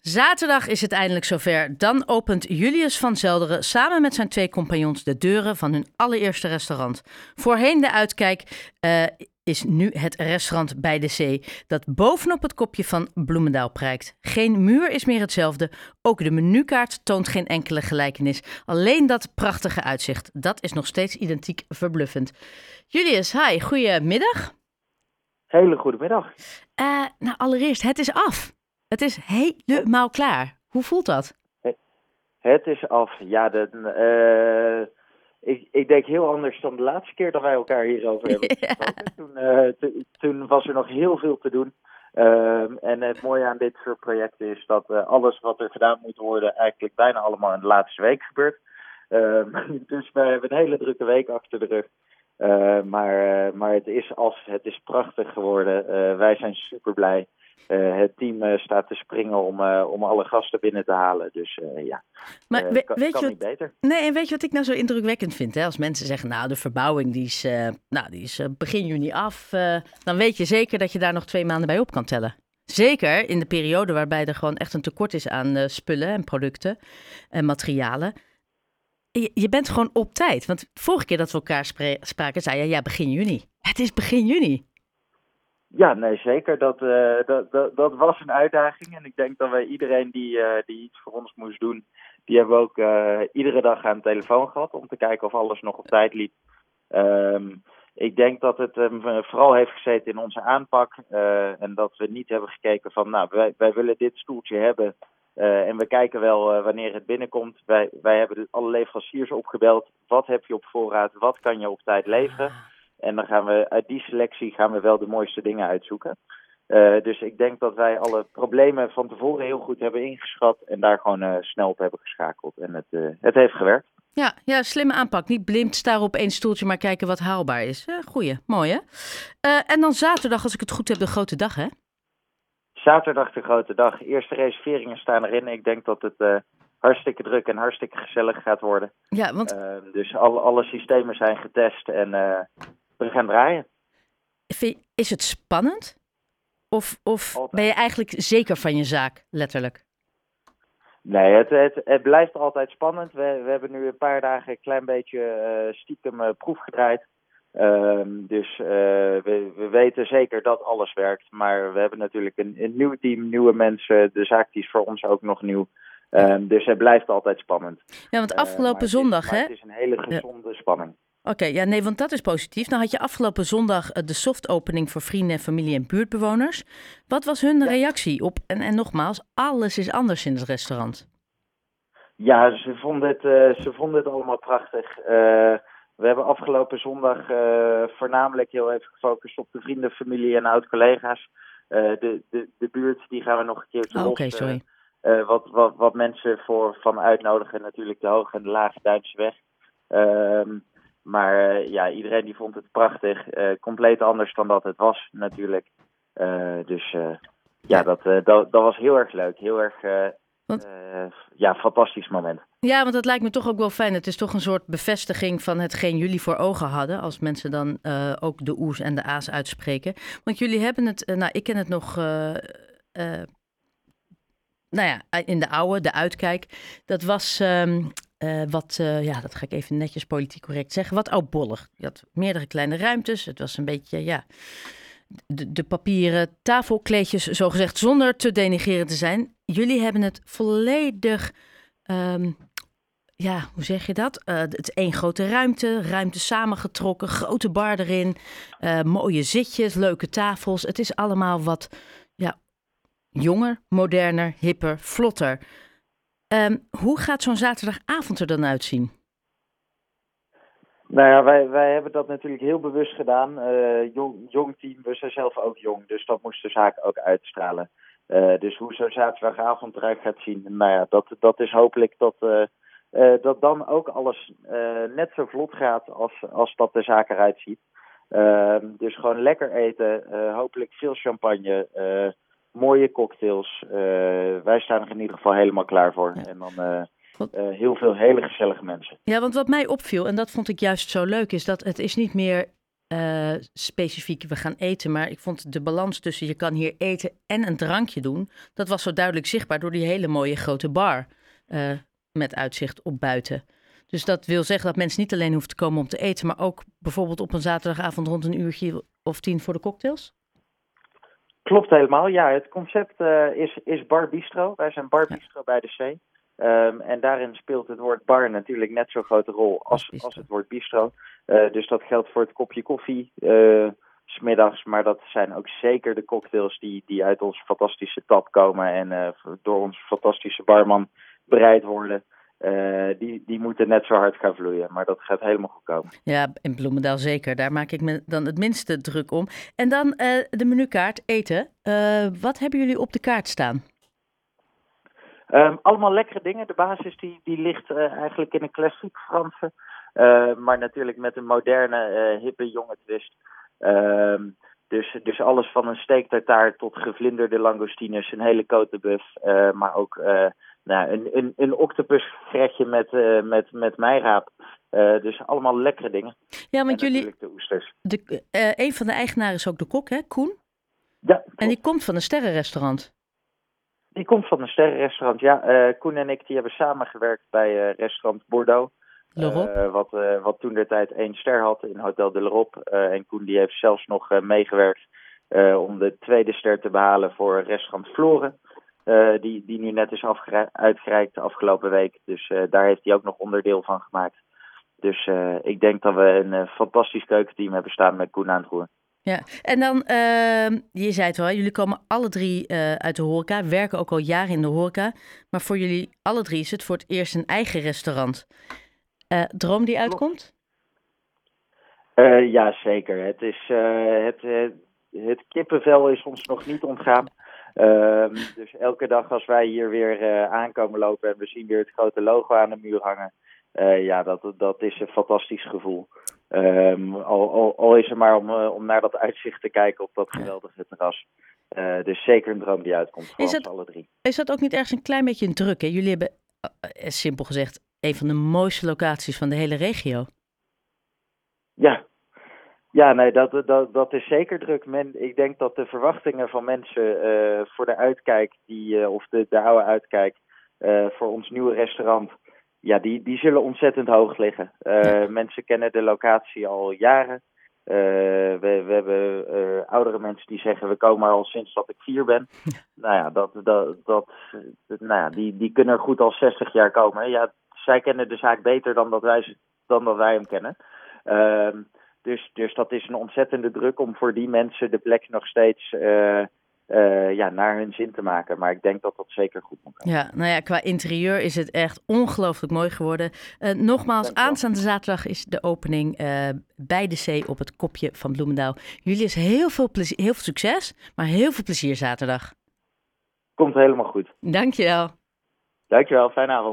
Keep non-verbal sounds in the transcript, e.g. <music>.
Zaterdag is het eindelijk zover. Dan opent Julius van Zelderen samen met zijn twee compagnons de deuren van hun allereerste restaurant. Voorheen de uitkijk uh, is nu het restaurant bij de zee, dat bovenop het kopje van Bloemendaal prijkt. Geen muur is meer hetzelfde, ook de menukaart toont geen enkele gelijkenis. Alleen dat prachtige uitzicht, dat is nog steeds identiek verbluffend. Julius, hi, goedemiddag. Hele goede middag. Uh, nou, allereerst, het is af. Het is helemaal klaar. Hoe voelt dat? Het is af. Ja, de, uh, ik, ik denk heel anders dan de laatste keer dat wij elkaar hierover hebben <laughs> gesproken. Toen, uh, toen was er nog heel veel te doen. Uh, en het mooie aan dit soort projecten is dat uh, alles wat er gedaan moet worden eigenlijk bijna allemaal in de laatste week gebeurt. Ehm, <laughs> dus we hebben een hele drukke week achter de rug. Uh, maar, maar het is als het is prachtig geworden. wij zijn super blij. Uh, het team uh, staat te springen om, uh, om alle gasten binnen te halen. Dus ja, maar we, kan, weet kan je niet beter. Nee, en weet je wat ik nou zo indrukwekkend vind? Hè? Als mensen zeggen, nou, de verbouwing die is, nou, die is begin juni af. dan weet je zeker dat je daar nog twee maanden bij op kan tellen. Zeker in de periode waarbij er gewoon echt een tekort is aan spullen en producten en materialen. Je, je, bent gewoon op tijd. Want vorige keer dat we elkaar spraken, zei je, ja, begin juni. Het is begin juni. Ja, nee, zeker. Dat, uh, dat, dat, dat, was een uitdaging. En ik denk dat wij iedereen die, uh, die iets voor ons moest doen, die hebben we ook uh, iedere dag aan de telefoon gehad om te kijken of alles nog op tijd liep. Um, ik denk dat het um, vooral heeft gezeten in onze aanpak. en dat we niet hebben gekeken van, nou, wij, wij willen dit stoeltje hebben. en we kijken wel wanneer het binnenkomt. Wij, wij hebben alle leveranciers opgebeld. Wat heb je op voorraad? Wat kan je op tijd leveren? En dan gaan we uit die selectie gaan we wel de mooiste dingen uitzoeken. Uh, dus ik denk dat wij alle problemen van tevoren heel goed hebben ingeschat en daar gewoon uh, snel op hebben geschakeld. En het, uh, het heeft gewerkt. Ja, ja, slimme aanpak. Niet blind staren op één stoeltje, maar kijken wat haalbaar is. goeie, mooi hè? en dan zaterdag, als ik het goed heb, de grote dag hè? Zaterdag de grote dag. Eerste reserveringen staan erin. Ik denk dat het hartstikke druk en hartstikke gezellig gaat worden. Ja, want... dus alle, alle systemen zijn getest en we gaan draaien. Is het spannend? Of, of ben je eigenlijk zeker van je zaak, letterlijk? Nee, het, het, het blijft altijd spannend. We, we hebben nu een paar dagen een klein beetje uh, stiekem uh, proef gedraaid. Uh, dus uh, we, we, weten zeker dat alles werkt. Maar we hebben natuurlijk een, een nieuw team, nieuwe mensen. De zaak die is voor ons ook nog nieuw. Um, dus het blijft altijd spannend. Ja, want afgelopen zondag, hè? Het is een hele gezonde spanning. Oké, okay, ja, nee, want dat is positief. Nou had je afgelopen zondag de softopening voor vrienden, familie en buurtbewoners. Wat was hun ja. reactie op? En, en nogmaals, alles is anders in het restaurant. Ja, ze vonden het, uh, ze vonden het allemaal prachtig. Uh, we hebben afgelopen zondag uh, voornamelijk heel even gefocust op de vrienden, familie en oud-collega's. de, de, de buurt, die gaan we nog een keertje oh, Oké, okay, sorry. wat, wat, wat mensen voor, van uitnodigen, natuurlijk de Hoge en de Lage Duitse Weg. Ehm, maar uh, ja, iedereen die vond het prachtig. Uh, compleet anders dan dat het was natuurlijk. Uh, dus ja, dat, dat, dat was heel erg leuk. Heel erg want, ja, fantastisch moment. Ja, want dat lijkt me toch ook wel fijn. Het is toch een soort bevestiging van hetgeen jullie voor ogen hadden. Als mensen dan ook de oes en de a's uitspreken. Want jullie hebben het, nou ik ken het nog nou ja, in de oude, de uitkijk. Dat was um, uh, wat, uh, ja, dat ga ik even netjes politiek correct zeggen, wat oudbollig. Je had meerdere kleine ruimtes. Het was een beetje, ja, de, de papieren tafelkleedjes, zogezegd, zonder te denigreren te zijn. Jullie hebben het volledig, um, ja, hoe zeg je dat? Uh, het is één grote ruimte, ruimte samengetrokken, grote bar erin, mooie zitjes, leuke tafels. Het is allemaal wat, ja, jonger, moderner, hipper, vlotter. Um, hoe gaat zo'n zaterdagavond er dan uitzien? Nou ja, wij, wij hebben dat natuurlijk heel bewust gedaan. Uh, jong, jong team, we zijn zelf ook jong, dus dat moest de zaak ook uitstralen. Uh, dus hoe zo'n zaterdagavond eruit gaat zien, nou ja, dat, dat is hopelijk dat, uh, dat dan ook alles net zo vlot gaat als, als dat de zaak eruit ziet. Ehm, dus gewoon lekker eten, hopelijk veel champagne, mooie cocktails. Uh, wij staan er in ieder geval helemaal klaar voor. Ja. En dan uh, uh, heel veel hele gezellige mensen. Ja, want wat mij opviel, en dat vond ik juist zo leuk, is dat het is niet meer eh, specifiek we gaan eten. Maar ik vond de balans tussen je kan hier eten en een drankje doen. Dat was zo duidelijk zichtbaar door die hele mooie grote bar. eh, met uitzicht op buiten. Dus dat wil zeggen dat mensen niet alleen hoeven te komen om te eten. Maar ook bijvoorbeeld op een zaterdagavond rond een uurtje of tien voor de cocktails. Klopt helemaal. Ja, het concept eh, is, is Bar Bistro. Wij zijn Bar Bistro bij de C. Ehm, en daarin speelt het woord bar natuurlijk net zo'n grote rol als, als het woord bistro. Eh, dus dat geldt voor het kopje koffie, eh, smiddags. Maar dat zijn ook zeker de cocktails die, die uit onze fantastische tap komen en door onze fantastische barman bereid worden. Eh, die, die moeten net zo hard gaan vloeien. Maar dat gaat helemaal goed komen. Ja, in Bloemendaal zeker. Daar maak ik me dan het minste druk om. En dan eh, de menukaart, eten. Eh, wat hebben jullie op de kaart staan? Ehm, allemaal lekkere dingen. De basis die, die ligt eigenlijk in een klassiek Franse. maar natuurlijk met een moderne, hippe, jonge twist. Ehm, dus, dus alles van een steektartaar tot gevlinderde langoustines, een hele cote buff. eh, maar ook nou, een, een, een met, eh met, met meiraap. Eh, dus allemaal lekkere dingen. Ja, En want jullie, natuurlijk de oesters. de, eh, een van de eigenaren is ook de kok, hè, Koen? Ja, En die komt van een sterrenrestaurant. Die komt van een sterrenrestaurant. Ja, Koen en ik die hebben samengewerkt bij restaurant Bordeaux. Wat, wat toen de tijd één ster had in Hotel de l'Europe. Eh, en Koen die heeft zelfs nog meegewerkt om de tweede ster te behalen voor restaurant Floren. Eh, die, die nu net is uitgereikt de afgelopen week. Dus eh, daar heeft hij ook nog onderdeel van gemaakt. Dus eh, ik denk dat we een fantastisch keukenteam hebben staan met Koen aan het roer. Ja, en dan, ehm, je zei het wel, jullie komen alle drie uit de horeca, werken ook al jaren in de horeca. Maar voor jullie alle drie is het voor het eerst een eigen restaurant. Droom die uitkomt? Ja, zeker. Het, is, het, het kippenvel is ons nog niet ontgaan. Ehm, dus elke dag als wij hier weer eh, aankomen lopen en we zien weer het grote logo aan de muur hangen. eh, ja, dat, dat is een fantastisch gevoel. Ehm, al, al, al is het maar om, eh, om naar dat uitzicht te kijken op dat geweldige terras. Eh, dus zeker een droom die uitkomt voor Is alle drie. Is dat ook niet ergens een klein beetje een druk? Hè? Jullie hebben, simpel gezegd, een van de mooiste locaties van de hele regio. Ja, ja nee, dat, dat, dat is zeker druk. Men, ik denk dat de verwachtingen van mensen eh, voor de uitkijk, die, eh, of de, de oude uitkijk, eh, voor ons nieuwe restaurant, ja, die, die zullen ontzettend hoog liggen. Mensen kennen de locatie al jaren. We, we hebben oudere mensen die zeggen, we komen er al sinds dat ik vier ben. Nou ja, dat, dat, dat, nou ja die, die kunnen er goed al 60 jaar komen. Ja, zij kennen de zaak beter dan dat wij, dan dat wij hem kennen. Ehm, dus, dus dat is een ontzettende druk om voor die mensen de plek nog steeds eh, eh, ja, naar hun zin te maken. Maar ik denk dat dat zeker goed moet komen. Ja, nou ja, qua interieur is het echt ongelooflijk mooi geworden. Eh, nogmaals, aanstaande zaterdag is de opening bij de zee op het kopje van Bloemendaal. Jullie is heel veel, plezier, heel veel succes, maar heel veel plezier zaterdag. Komt helemaal goed. Dankjewel. Dankjewel, fijne avond.